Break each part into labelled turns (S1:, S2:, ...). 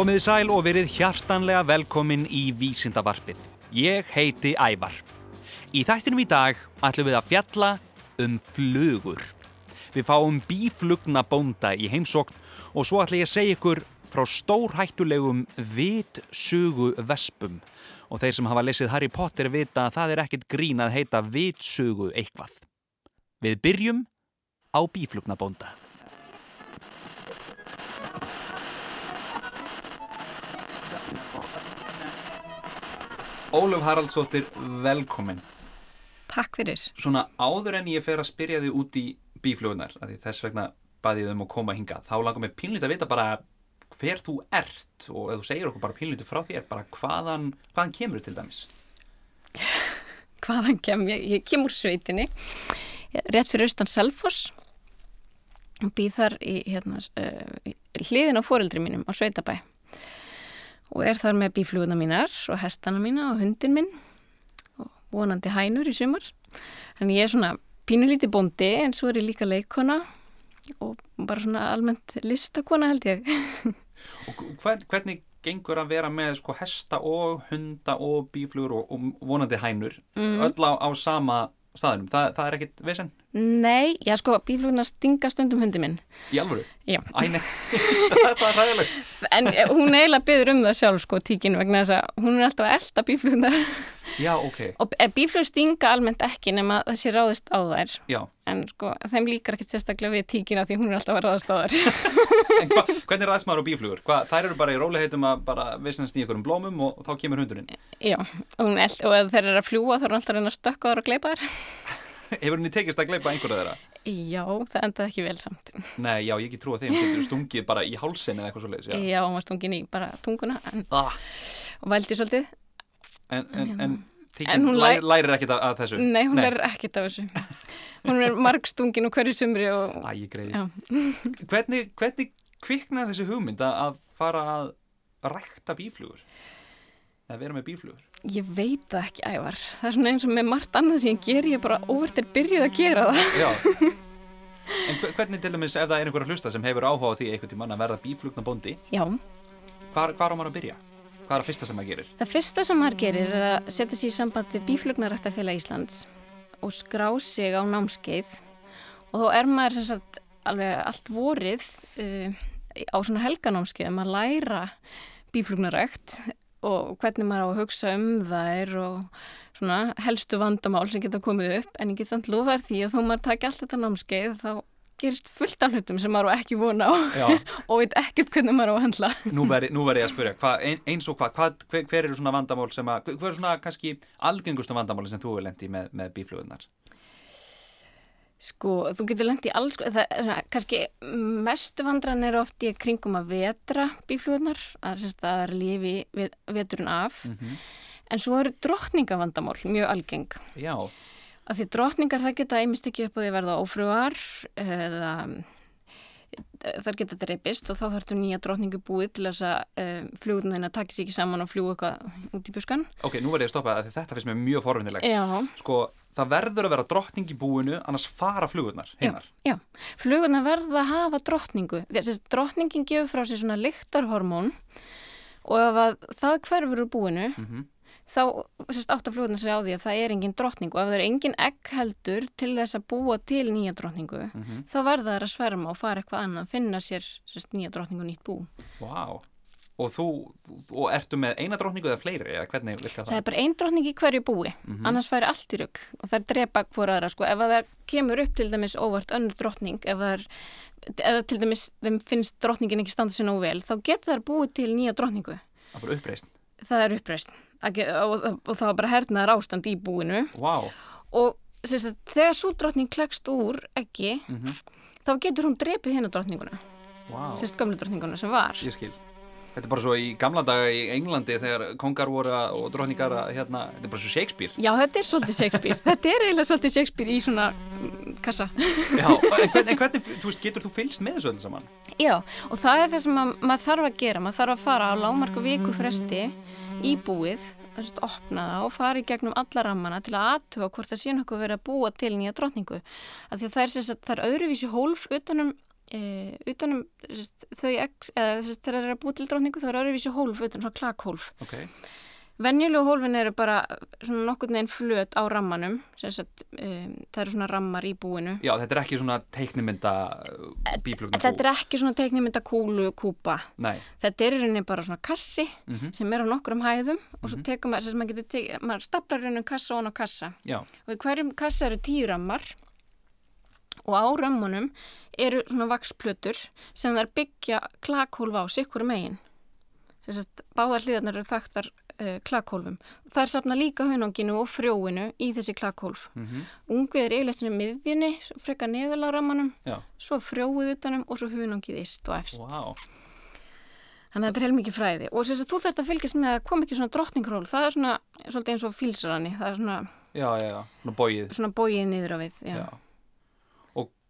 S1: Komiði sæl og verið hjartanlega velkomin í Vísindavarpið. Ég heiti Ævar. Í þættinum í dag ætlum við að fjalla um flugur. Við fáum bíflugna bónda í heimsókn og svo ætlum ég að segja ykkur frá stórhættulegum vitsugu vespum. Og þeir sem hafa lesið Harry Potter vita að það er ekkit grín að heita vitsugu eitthvað. Við byrjum á bíflugna Óluf Haraldsdóttir, velkomin.
S2: Takk fyrir.
S1: Svona áður en ég fer að spyrja þig út í bíflugunar, þess vegna baði ég um að koma hinga, þá langar mér pínlítið að vita bara hver þú ert og ef þú segir okkur bara pínlítið frá þér, bara hvaðan, hvaðan kemur til dæmis?
S2: hvaðan kem ég? Ég kem úr sveitinni, rétt fyrir austan Selfoss og býð þar í hérna, uh, hliðin á foreldri mínum á sveitabæ og er þar með bífluguna mínar og hestana mína og hundin minn og vonandi hænur í sumar. Þannig ég er svona pínulíti bóndi en svo er ég líka leikona og bara svona almennt listakona held ég.
S1: og hvern, hvernig gengur að vera með sko hesta og hunda og bíflugur og, og vonandi hænur mm. öll á, á sama staðinum? Þa, það er ekkit vesen?
S2: Nei, já sko, bífluguna stinga stundum hundi minn.
S1: Í alvöru?
S2: Já.
S1: Æ, nei, það er ræðilegt.
S2: En hún eiginlega byður um það sjálf sko, tíkin, vegna þess að hún er alltaf að elda bífluguna.
S1: Já, ok.
S2: Og bíflug stinga almennt ekki nema það sé ráðist á þær.
S1: Já.
S2: En sko, þeim líkar ekkert sérstaklega við tíkina því hún er alltaf að ráðast á þær.
S1: en hva, hvernig er aðsmaður og bíflugur? Hva, þær eru bara í róliheitum að bara vissnast í einhverjum blómum og þá kemur hundurinn.
S2: Já, og, og ef þeir eru að fljúa þá er alltaf að reyna að stökka þar og gleipa þær.
S1: Hefur henni tekist að gleipa einhverja þeirra?
S2: Já, það endaði ekki vel samt.
S1: Nei, já, ég ekki trú að þeim getur stungið bara í hálsin eða eitthvað svo leiðis.
S2: Já, já hún var stungin í bara tunguna en,
S1: ah.
S2: og vældi svolítið.
S1: En, en, en tíkinn læ, lærir ekkit af, af þessu?
S2: Nei, hún Nei. lærir ekkit af þessu. Hún er margstungin og hverju sumri og...
S1: Æ, ég greiði. hvernig, hvernig kviknaði þessi hugmynd að fara að rækta bíflugur? Eða vera með bíflugur?
S2: Ég veit það ekki ævar. Það er svona eins og með margt annað sem ég ger, ég bara óvertir byrjuð að gera það.
S1: Já. En hvernig til dæmis ef það er einhverja hlusta sem hefur áhuga á því einhvern tímann að verða bíflugna bóndi?
S2: Já.
S1: Hvar, hvar á maður að byrja? Hvað er það fyrsta sem maður gerir?
S2: Það fyrsta sem maður gerir er að setja sér í samband við Bíflugnarættafélag Íslands og skrá sig á námskeið og þá er maður sem sagt alveg allt vorið uh, á svona helganámskeið að maður læra bíflugnarætt og hvernig maður á að hugsa um þær og svona helstu vandamál sem geta komið upp. En ég get samt lofaður því að þó maður takja allt þetta námskeið þá gerist fullt af hlutum sem maður á ekki vona á og veit ekkert hvernig maður á að handla.
S1: Nú verður ég að spyrja, hva, eins og hvað hva, hver, eru svona vandamál sem að hver er svona kannski algengustu vandamáli sem þú hefur lendið með, með bíflugunar?
S2: Sko, þú getur lendið alls það, svona, kannski mestu vandran er oft í kringum að vetra bíflugunar, að það er lífi veturinn af mm -hmm. en svo eru drottningavandamál mjög algeng
S1: Já
S2: að því drotningar það geta einmist ekki upp á því að verða ófrúar eða þar geta þetta reypist og þá þarfstu nýja drotningu búið til þess að uh, flugurinn þeirna takir sér ekki saman og fljú eitthvað út í buskan.
S1: Ok, nú verður ég að stoppa að þetta finnst mér mjög forvinnilegt. Sko, það verður að vera drotning í búinu annars fara flugurnar hinnar.
S2: Já, já. flugurnar verða að hafa drotningu. Þess að drotningin gefur frá sér svona lyktarhormón og ef það hverfur úr búinu mm -hmm þá sérst átt að fljóðna sig á því að það er engin drottning og ef það er engin egg heldur til þess að búa til nýja drottningu mm -hmm. þá verða það að sverma og fara eitthvað annað finna sér sérst nýja drottningu nýtt bú
S1: Wow, og þú og ertu með eina drottningu eða fleiri eða hvernig virka það?
S2: Það er bara ein drottning í hverju búi mm -hmm. annars færi allt í rugg og það er drepa hvora aðra sko, ef það kemur upp til dæmis óvart önnur drottning ef það er ef til dæmis þeim finnst drottningin ekki standa sér nógu vel þá getur það búið til nýja drottningu
S1: Það er uppreist
S2: Það er uppreist og, og það var bara hernaðar ástand í búinu
S1: wow.
S2: og sagt, þegar svo drottning klekst úr ekki mm -hmm. þá getur hún drepið hennu drottninguna
S1: wow.
S2: sérst gamlu drottninguna sem var
S1: ég skil Þetta er bara svo í gamla daga í Englandi þegar kongar voru og drotningar hérna, þetta er bara svo Shakespeare.
S2: Já, þetta er svolítið Shakespeare. Þetta er eiginlega svolítið Shakespeare í svona mm, kassa.
S1: Já, en hvernig, hvernig þú veist, getur þú fylgst með þessu öll saman?
S2: Já, og það er það sem að, maður þarf að gera. Maður þarf að fara á lámarku viku fresti í búið að opna það og fara í gegnum alla rammana til að aðtuga hvort það sé nokkuð verið að búa til nýja að það er, er öðruvísi hólf utanum e, utanum sest, þau þegar það er að búið til drotningu þá er öðruvísi hólf utan, svona klakhólf.
S1: Ok,
S2: Venjulegu hólfin eru bara svona nokkur neginn flöt á rammanum, sem sagt, um, það eru svona rammar í búinu.
S1: já, þetta er ekki svona teiknimynda bíflugna
S2: En þetta er ekki svona teiknimynda kúlu kúpa.
S1: Nei,
S2: Þetta er í rauninni bara svona kassi
S1: mhm,
S2: sem er á nokkrum hæðum og svo tekum maður, maður maður staplar rauninni kassa og á kassa.
S1: já,
S2: Og í hverjum kassa eru tíu rammar og á rammunum eru svona vaksplötur sem þær byggja klakhólfa á sikkur megin. Þess að báðar hliðarnar eru þaktar uh, klakhólfum. Það er safna líka hunanginu og frjóinu í þessi klakhólf.
S1: mhm,
S2: Ungið er yfirleitt svona í miðjunni, frekar neðalega á rammanum,
S1: já,
S2: svo frjóið utanum og svo hunangið ist og efst.
S1: wow,
S2: Þannig að þetta er heilmikið fræði. Og þess að þú þarft að fylgjast með að kom ekki svona drottningról. Það er svona eins og fílsarani. Það er svona,
S1: já, já, já, svona bóið,
S2: svona bóið niður á við. Já.
S1: já.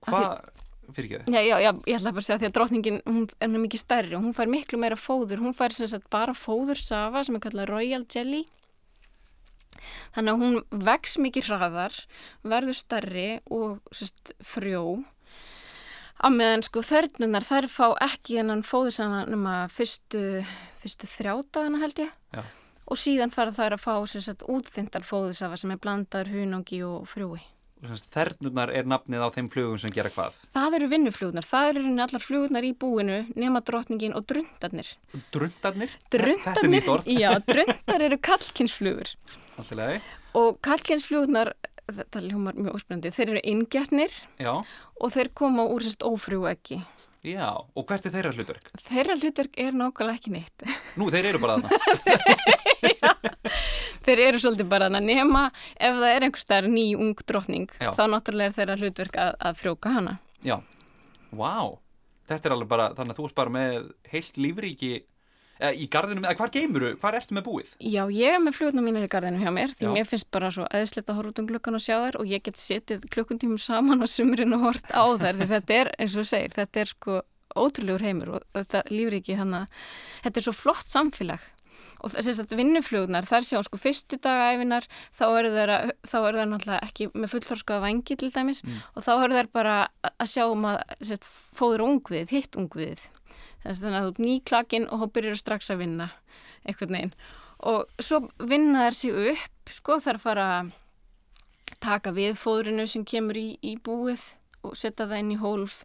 S1: Hvað, fyrir ekki þið?
S2: Já, já, já, ég ætla bara að segja því að drottningin, hún er mikið stærri og hún fær miklu meira fóður. Hún fær sem sagt bara fóðursafa sem er kallað Royal Jelly. Þannig að hún vex mikið hraðar, verður stærri og sagt, frjó. Á meðan sko þörnunar þær fá ekki þennan fóðursafa nema fyrstu, fyrstu þrjádagana held ég.
S1: Já.
S2: Og síðan fara þær að fá sem sagt útþyndar fóðursafa sem er blandar hunangi og frjói.
S1: Þernurnar er nafnið á þeim flugum sem gera hvað?
S2: Það eru vinnuflugurnar, það eru allar flugurnar í búinu nema drottningin og
S1: er
S2: Drundarnir,
S1: nýtt orð.
S2: já, drundar eru kallkynsflugur
S1: Allt í lagi.
S2: og kallkynsflugurnar, þetta hljómar mjög óspennandi, þeir eru ingjarnir
S1: Já,
S2: og þeir koma úr sérst ófrjú ekki.
S1: já, og hvert er þeirra hlutverk?
S2: Þeirra hlutverk er nákvæmlega ekki neitt.
S1: Nú, þeir eru bara þarna.
S2: Þeir eru svolítið bara að nema ef það er einhvers staðar ný ung drottning,
S1: Já.
S2: þá náttúrulega er þeirra hlutverk að, að frjóka hana.
S1: Já, vá, þetta er alveg bara, þannig að þú ert bara með heilt lífríki eða, í gardinu, eða hvar geymuru, hvar ertu með búið?
S2: Já, ég er með flugurnar mínar í gardinu hjá mér því
S1: Já.
S2: mér finnst bara svo aðeinslegt að horfa út um glukkan og sjá þær og ég get setið klukkuntímum saman á sumrin og hort á þær því þetta er, eins og þú segir, þetta er sko ótrúlegur heimur og þetta lífriki hann að þetta er svo flott samfélag og þess að vinnuflugurnar, þar sjá sko fyrstu dagaæfinar, þá eru þær að, þá eru þær náttúrulega ekki með fullþorskaða vangi til dæmis.
S1: Mm.
S2: og þá eru þær bara að sjá um að sett, fóður ungviðið, hitt ungviðið. Þannig að þú ert nýklakinn og þá byrjar þú strax að vinna einhvern veginn. Og svo vinna þær sig upp sko þær fara að taka við fóðrinu sem kemur í, í búið og setja það inn í hólf.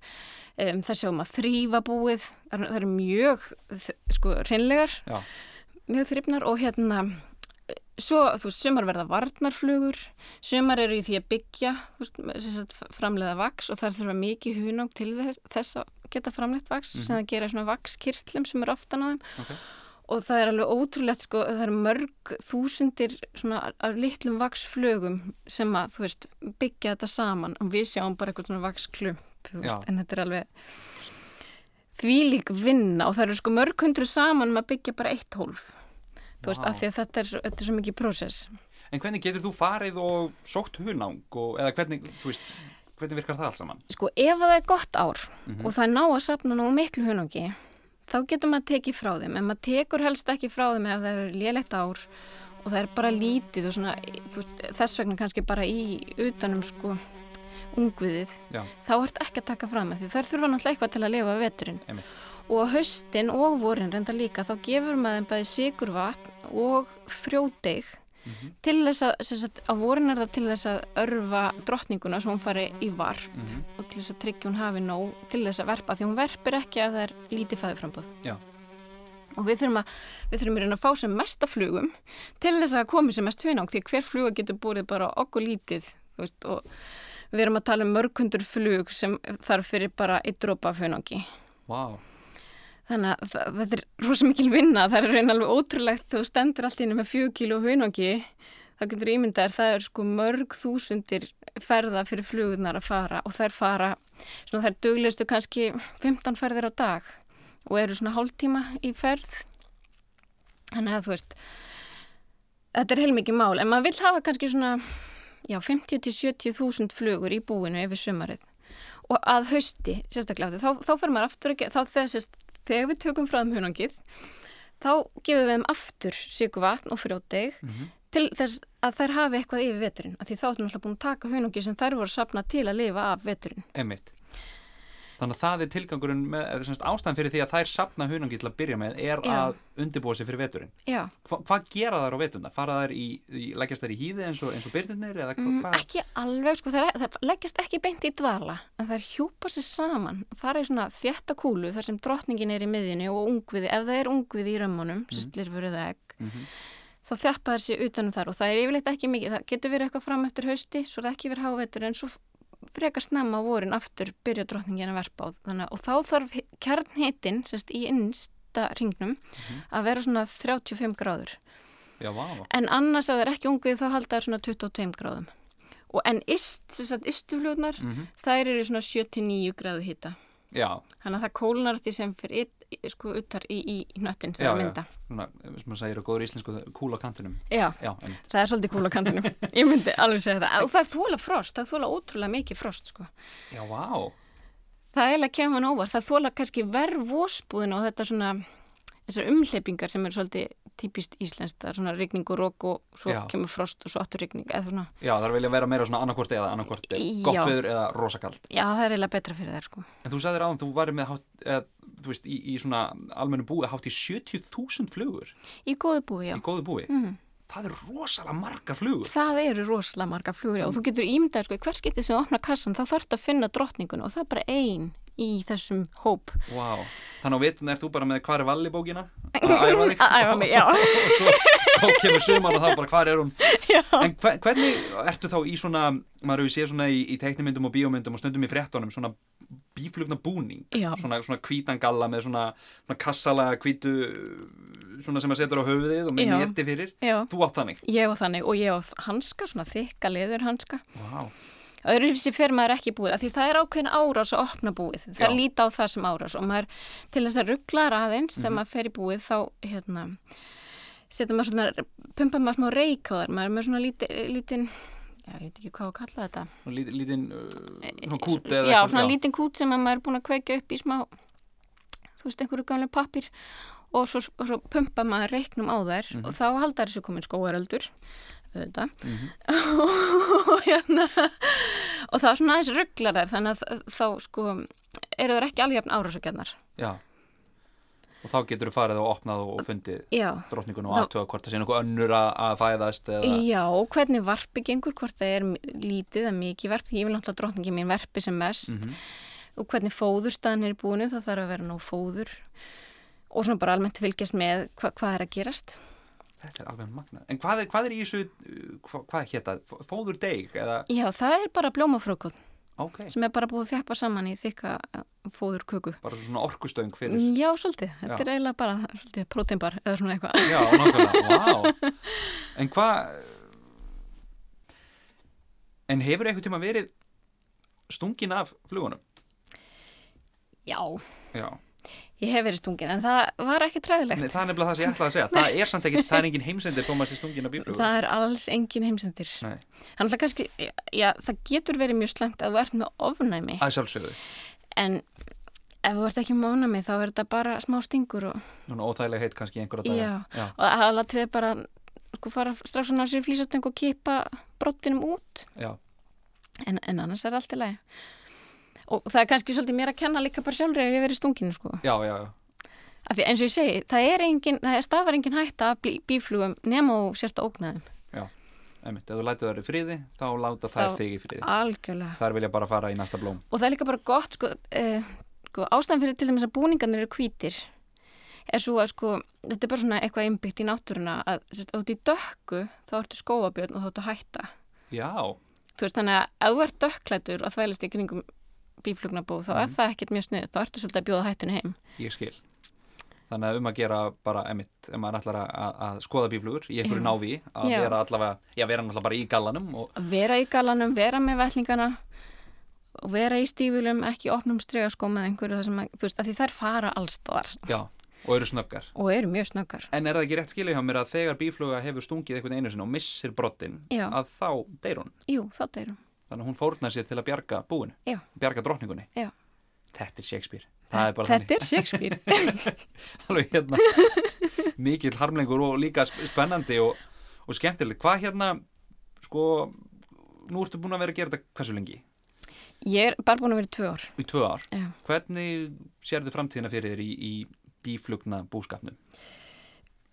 S2: Um, þær sjáum að þrýfa búið. Þær, þær eru mjög sko hreinlegar.
S1: Já,
S2: mjög þrifnar og hérna svo, þú veist, sumar verða varnarflugur sumar eru í því að byggja veist, framleiða vaks og það þurfa mikið hunang til þess, þess að geta framleitt vaks sem það gera svona vakskirtlum sem er oftan á þeim
S1: ok.
S2: og það er alveg ótrúlegt sko, það er mörg þúsundir svona af litlum vaksflögum sem að, þú veist, byggja þetta saman og við sjáum bara eitthvað svona vaksklump þú
S1: Já.
S2: veist, en þetta er alveg þvílík vinna og það eru sko mörg hundru saman með að byggja bara eitt hólf. Þú veist, af því að þetta er, þetta er svo mikið prósess.
S1: En hvernig getur þú farið og sótt hunang og, eða hvernig, þú veist, hvernig virkar það allt saman?
S2: sko, ef það er gott ár
S1: Mhm.
S2: og það ná að sapna nú miklu hunangi þá getur maður tekið frá þeim. En maður tekur helst ekki frá þeim ef það er lélegt ár og það er bara lítið og svona, veist, þess vegna kannski bara í utanum sko ungviðið,
S1: Já,
S2: þá ert ekki að taka þeim því þær þurfa náttúrulega eitthvað til að lifa veturinn
S1: Einmitt.
S2: og á haustin og vorin reynda líka þá gefur maður bæði sigurvatn og frjódeig
S1: Mhm.
S2: til þess að, sagt, á vorin er það til þess að örfa drottninguna svo hún fari í varp
S1: mhm,
S2: og til þess að tryggja hún hafi nóg til þess að verpa því hún verpir ekki að það er lítið fæðuframbóð.
S1: Já.
S2: Og við þurfum að, við þurfum að að fá sem mesta flugum til þess að komi sem mest hunang því að hver fluga getur búið bara okkur lítið veist, og við erum að tala um mörgundur flug sem þarf fyrir bara eitt af hunangi.
S1: vá,
S2: Þannig að það, þetta er rosa mikil vinna, það er reyna alveg ótrúlegt þú stendur allt inni með fjög kíló hunangi. Þá getur ímyndaðir það er sko mörg þúsundir ferða fyrir flugurnar að fara og þær fara, svona þær duglestu kannski 15 ferðir á dag og eru svona hálftíma í ferð. Þannig að þú veist þetta er heilmikið mál. En maður vill hafa kannski svona já, 50-70 þúsund flugur í búinu yfir sumarið. Og að hausti, sérstaklega þá, þá fer maður aftur ekki, þá sérst, þegar við tökum frá þeim hunangið þá gefum við þeim aftur sigurvatn og frjóteg
S1: mhm,
S2: til þess að þær hafi eitthvað yfir veturinn af því þá ertum alltaf búin að taka hunangi sem þær voru sapna til að lifa af veturinn.
S1: Emitt. Þannig að það er tilgangurinn með, eða semst ástæðan fyrir því að þær sapna hunangi til að byrja með er
S2: Já.
S1: að undirbúa sig fyrir veturinn. Hva, hvað gera þær á vetunda? Fara þær í, í leggjast þær í hýði eins og, og eða hva,
S2: mm, ekki alveg, sko, það, það leggjast ekki beint í dvala, en er hjúpa sér saman, fara í svona þétta kúlu þar sem drottningin er í miðjunni og ungviði, ef það er ungviði í römmunum, mm. sýstir fyrir það egg,
S1: Mhm.
S2: þá þjappa þær sér utanum þar og það er yfirleitt ekki mikið, það getur verið eitthvað fram eftir hausti, svo er það ekki verið hávetur en svo frekar snemma vorin aftur byrja drottningin að verpa á þannig, að- og þá þarf kjarnhitin sérst, í innsta ringnum að vera svona 35 gráður.
S1: Já,
S2: en annars ef það er ekki ungið þá halda það svona 22 gráðum. Og en ist, sem sagt, istufljóðnar
S1: Mm
S2: þær eru svona 79 gráðu hita.
S1: Já,
S2: þannig að það kólnar því sem fyrir sko uttar í, í, í hnöttin sem
S1: Já,
S2: það mynda
S1: svona, sem maður segir á góður íslensku, kúl á kantinum.
S2: já.
S1: Já, en,
S2: það er svolítið kúl á kantinum ég myndi alveg segja það og það þóla frost, það þóla ótrúlega mikið frost sko.
S1: já, vá.
S2: það er eiginlega kemur hann óvar, það þóla kannski verð vósbúðin og þetta svona þessar umhleypingar sem eru svolítið típist íslenskt, það er svona rigning og og svo
S1: Já.
S2: kemur frost og svo aftur rigning eða svona,
S1: Já, það vilja vera meira svona annarkort eða annarkort gott viður eða rosakald.
S2: já það er eiginlega betra fyrir þær sko.
S1: En þú sagðir áðan, þú væri með hátt, eða, þú veist, í, í svona almennu búi hátt í 70.000 flugur
S2: í góðu búi, já
S1: í góðu búi.
S2: mm.
S1: Það er rosalega margar flugur.
S2: það eru rosalega marga flugur já, og þú getur ímyndað sko, hvers getið sem opna kassan þá þarf að finna drottningun og það er bara ein í þessum hóp
S1: Vá. Þannig á vitun er þú bara með hvar er valli bókina að æfa þig.
S2: að æfa mig, já,
S1: og svo, svo kemur suman og þá bara hvar er hún.
S2: já.
S1: En hve- hvernig ertu þá í svona, maður hefur séð svona í, í teiknimyndum og bíómyndum og stundum í fréttunum svona bíflugna búning. Svona, svona hvítan galla með svona, svona kassalega hvítu, svona sem maður setur á höfuðið og með neti fyrir.
S2: já.
S1: Þú átt þannig.
S2: Ég var þannig og ég á hanska, svona þykka leður hanska.
S1: Vá.
S2: Öðruvísi fyrir maður ekki búið, af því það er ákveðin árás að opna búið. Það er líta á það sem árás og maður til þess að ruggla aðeins
S1: Mhm.
S2: þegar maður fer í búið þá, hérna, setur maður svona, pumpar maður smá reik á þar, maður er með svona líti, lítin, já, ég veit ekki hvað að kalla þetta.
S1: Lít- lítinn, uh, svona kút eða
S2: Já, svona lítinn kút sem að maður er búin að kveikja upp í smá, þú veist, einhverju gamlega pappir og svo, og svo pumpa maður reiknum á þær
S1: Mhm.
S2: og þá haldar þessu komin skóaröldur, auðvitað,
S1: Mhm.
S2: og hérna, og það er svona aðeins rugglar þær, þannig að þá, sko, eru þær ekki alveg jafn árásakjarnar.
S1: Já. Og þá getur þú farið og opnað og fundið
S2: Já.
S1: drottningun og aðtuga hvort það sé nokkuð önnur að, fæðast eða...
S2: Já, og hvernig varpi gengur, hvort það er lítið eða mikið varp, ég vil náttúrulega drottningi mín verpi sem mest
S1: Mm
S2: og hvernig fóðurstaðan er búinu, þá þarf að vera nóg fóður og svona bara almennt fylgjast með hva, hvað er að gerast.
S1: Þetta er alveg magnað. En hvað er, hvað er í þessu, uh, hvað, hvað er hétta, fóður deg eða,
S2: Já, það er bara blómafrökun
S1: ok,
S2: sem er bara búið þjappa saman í þykka fóðurköku.
S1: bara svona orkustöng fyrir,
S2: Já, svolítið. Þetta er eiginlega bara próteinbar eða svona eitthvað.
S1: já, nákvæmlega, vá. En hvað, en hefur eitthvað tíma verið stungin af flugunum?
S2: Já,
S1: Já,
S2: ég hef verið stungin en það var ekki træðilegt.
S1: Nei, það er nefnilega það sem ég ætlaði að segja, það er samt ekki, það er engin heimsendir maður sé stungin af bíflugur.
S2: Það er alls engin heimsendir.
S1: Nei,
S2: Þannig að kannski, já, það getur verið mjög slemt að þú ert með ofnæmi
S1: að sjálfsögðu,
S2: en ef þú ert ekki með ofnæmi þá er þetta bara smá stingur og,
S1: núna óþægileg heit kannski einhverja daga.
S2: Já.
S1: Já,
S2: og aðalatrið bara sko fara strax svona á sér flýsatöng og kipa brottinum út
S1: já,
S2: en, en Og það er kannski svolítið mér að kenna líka bara sjálfur ef ég verið stunginu sko.
S1: já, já, já.
S2: Af því eins og ég segi, það er engin, það er stafar engin hætta af bí- bíflugum nema og sérst að ógna þeim.
S1: Einmitt, ef þú lætur þær í friði, þá láta þær
S2: Þá-
S1: þig í friði.
S2: Algjörlega.
S1: Þær vilja bara fara í næsta blóm.
S2: Og það er líka bara gott, sko, eh, sko ástæðan fyrir til dæmis að búningarnir eru hvítir er svo að sko, þetta er bara svona eitthvað innbyggt í náttúruna að sérst, ef þú ert í dökku þá ertu skóabjörn og þá ertu að hætta.
S1: Já,
S2: Þú veist þannig að ef þú ert dökklætur og þvælist í kringum bíflugnabú þá er
S1: Mhm.
S2: það ekkert mjög snuð, þá ertu svolítið að bjóða hættinu heim.
S1: ég skil. Þannig að um að gera bara, emitt, ef maður ætlar að, að, að skoða bíflugur í einhverju návi, að
S2: Já.
S1: vera allavega, já, vera náttúrulega bara í gallanum og,
S2: Að vera í galanum, vera með vettlingana og vera í stífulum, ekki opnum stregaskó með einhverju það sem, að, þú veist, að því þær fara allstaðar
S1: já, og eru snöggar.
S2: og eru mjög snöggar.
S1: En er það ekki rétt skilja hjá mér að þegar bífluga hefur stungið einhvern einu sinni og missir brottin, að þá deyr hún.
S2: Jú, þá deyrum.
S1: Þannig að hún fórnar sér til að bjarga búinu,
S2: Já.
S1: bjarga drottningunni.
S2: Já.
S1: Þetta er Shakespeare. Það er
S2: Þetta er Shakespeare.
S1: alveg hérna mikill harmlengur og líka sp- spennandi og, og skemmtilegt hvað hérna sko, nú ertu búin að vera að gera þetta hversu lengi?
S2: Ég er bara búin að vera tvö ár.
S1: Í tvö ár.
S2: Já.
S1: Hvernig sérðu framtíðina fyrir þér í, í bíflugna búskapnum?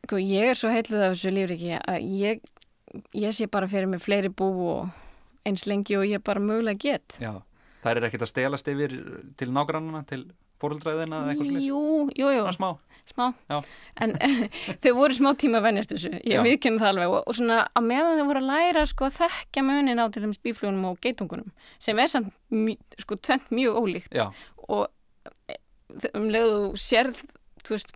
S2: Sko, ég er svo heitluð af þessu lífriki að ég, ég sé bara fyrir mig fleiri bú og eins lengi og ég bara mögulega get.
S1: Já. Það er ekkert að stelast yfir til nágrannana, til fóröldræðina eða eitthvað slúðis?
S2: Jú, jú, jú.
S1: Svona smá?
S2: Smá.
S1: Já.
S2: En þau voru smá tíma að venjast þessu. Ég viðkynna það alveg og, og svona að meðan þau voru að læra sko að þekkja munin á til dæmis bíflugunum og geitungunum sem er samt sko tvent mjög ólíkt
S1: Já.
S2: og e, um leiðu sérð, þú veist,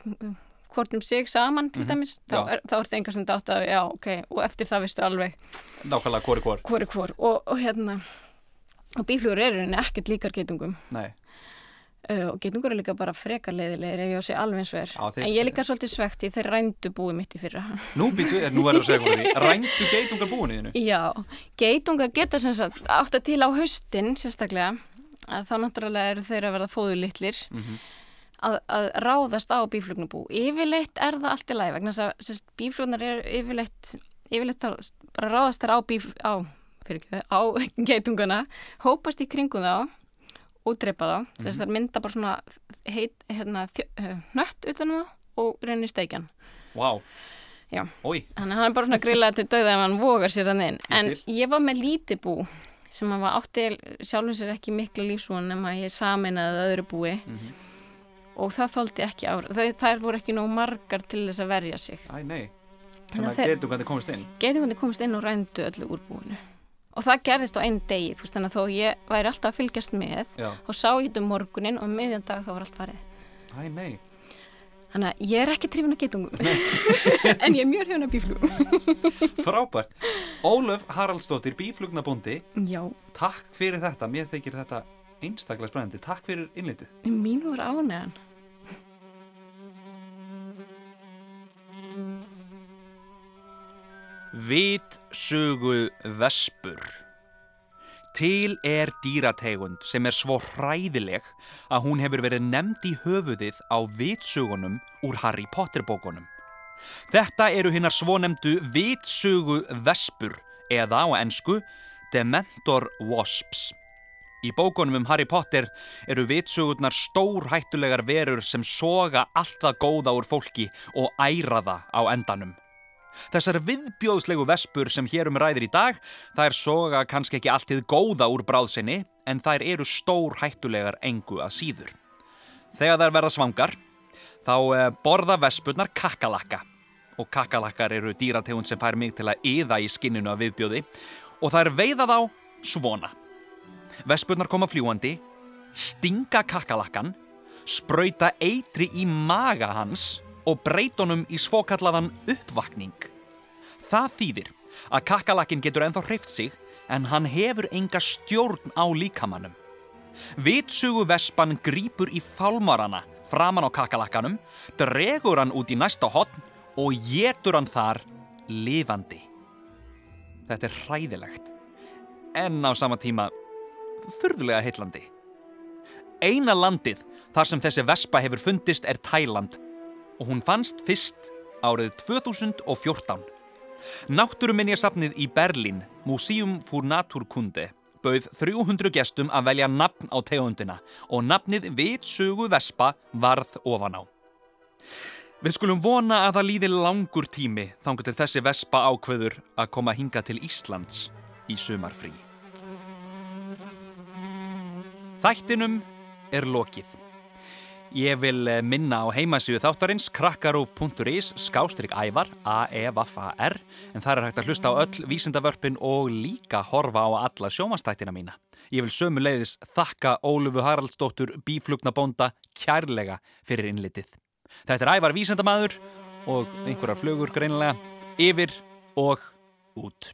S2: hvort um sig saman til
S1: Mhm.
S2: dæmis, þá,
S1: Já.
S2: er, þá ertu enga sem dátt að, já, ok, og eftir það vistu alveg
S1: Nákvæmlega hvori hvor?
S2: hvor er hvor og, og hérna og bíflugur eru henni ekkert líkar geitungum
S1: Nei.
S2: uh, og geitungur er líka bara frekar leiðilegir ef ég á sig alveg eins og er
S1: Já, þeir-
S2: en ég er líka svolítið svegt í þeir rændu búið mitt í fyrra
S1: Nú býtu, nú er það að segja hvori því. Rændu geitungar búinniðinu?
S2: Já, geitungar geta sem sagt átt að til á haustin sérstaklega að þá náttúrulega eru þeir að verða fóðulitlir
S1: Mhm.
S2: Að, að ráðast á bíflugnubú yfirleitt er það allt í læg vegna þess að bíflugnar eru yfirleitt yfirleitt bara ráðast þær á bíf á, ekki, á geitungana hópast í kringum þá og drepa þá, þess að þær mynda bara svona heit, hérna, eh, nött utanum þá og reynir steikjan.
S1: Ói.
S2: Þannig að hann er bara svona grillað til dauða ef hann vogar sér hann inn. En ég var með lítið bú sem að var átti sjálfum sér ekki mikla lífsvon nema ég saminaði öðru búi
S1: Mhm.
S2: Og það þóldi ekki ára. Þau, þær voru ekki nóg margar til þess að verja sig.
S1: Æ, nei.
S2: Þannig að
S1: geitungar þið komist inn?
S2: Geitingundi komist inn og rændu öllu úr búinu. Og það gerðist á einn degi, þú veist, þannig að þó ég væri alltaf að fylgjast með
S1: Já.
S2: og sá ég þetta um morgunin og um miðjan dag þá var allt farið.
S1: Æ, nei.
S2: Þannig að ég er ekki trefin að geitungum, en ég er mjög hrifin að bíflugum.
S1: Frábært. Ólöf Haraldsdóttir, bíflugnabóndi,
S2: Já,
S1: takk fyrir þetta. Mér þykir þetta einstaklega spennandi. Takk fyrir innlitið.
S2: mín var ánægan.
S1: Vitsugu vespur. Til er dýrategund sem er svo hræðileg að hún hefur verið nefnd í höfuðið á vitsugunum úr Harry Potter bókunum. Þetta eru hinnar svonemdu vitsugu vespur eða á ensku Dementor Wasps. Í bókunum um Harry Potter eru vitsugurnar stór hættulegar verur sem soga allt það góða úr fólki og æra það á endanum. Þessar viðbjóðslegu vespur sem hér um ræðir í dag, þær soga kannski ekki allt þið góða úr bráðsynni, en þær eru stór hættulegar engu að síður. Þegar þær verða svangar, þá eh, borða vespurnar kakalakka. Og kakalakkar eru dýrategund sem fær mig til að yða í skinninu af viðbjóði og þær veiða þá svona. Vespurnar koma fljúandi, stinga kakalakkan, sprauta eitri í maga hans og breytunum í svokallaðan uppvakning. Það þýðir að kakalakkin getur ennþá hreift sig en hann hefur enga stjórn á líkamannum. Vitsugu vespan grípur í fálmarana framan á kakalakkanum, dregur hann út í næsta hotn og getur hann þar lifandi. Þetta er hræðilegt, en á sama tíma furðulega heitlandi. Eina landið þar sem þessi vespa hefur fundist er Tæland og hún fannst fyrst árið 2014. Náttúruminjasafnið í Berlín, Museum für Naturkunde, bauð 300 gestum að velja nafn á tegundina og nafnið Vitsugu Vespa varð ofan á. Við skulum vona að það líði langur tími þangar til þessi Vespa ákveður að koma hinga til Íslands í sumarfrí. Þættinum er lokið. Ég vil eh, minna á heimasíðu þáttarins krakkarúf.is skástrík ævar A-E-V-A-R en þar er hægt að hlusta á öll vísindavörpin og líka horfa á alla sjómanstættina mína. Ég vil sömu leiðis þakka Ólufu Haraldsdóttur bíflugnabónda kærlega fyrir innlitið. Þetta er ævar vísindamaður og einhverjar flugur greinilega yfir og út.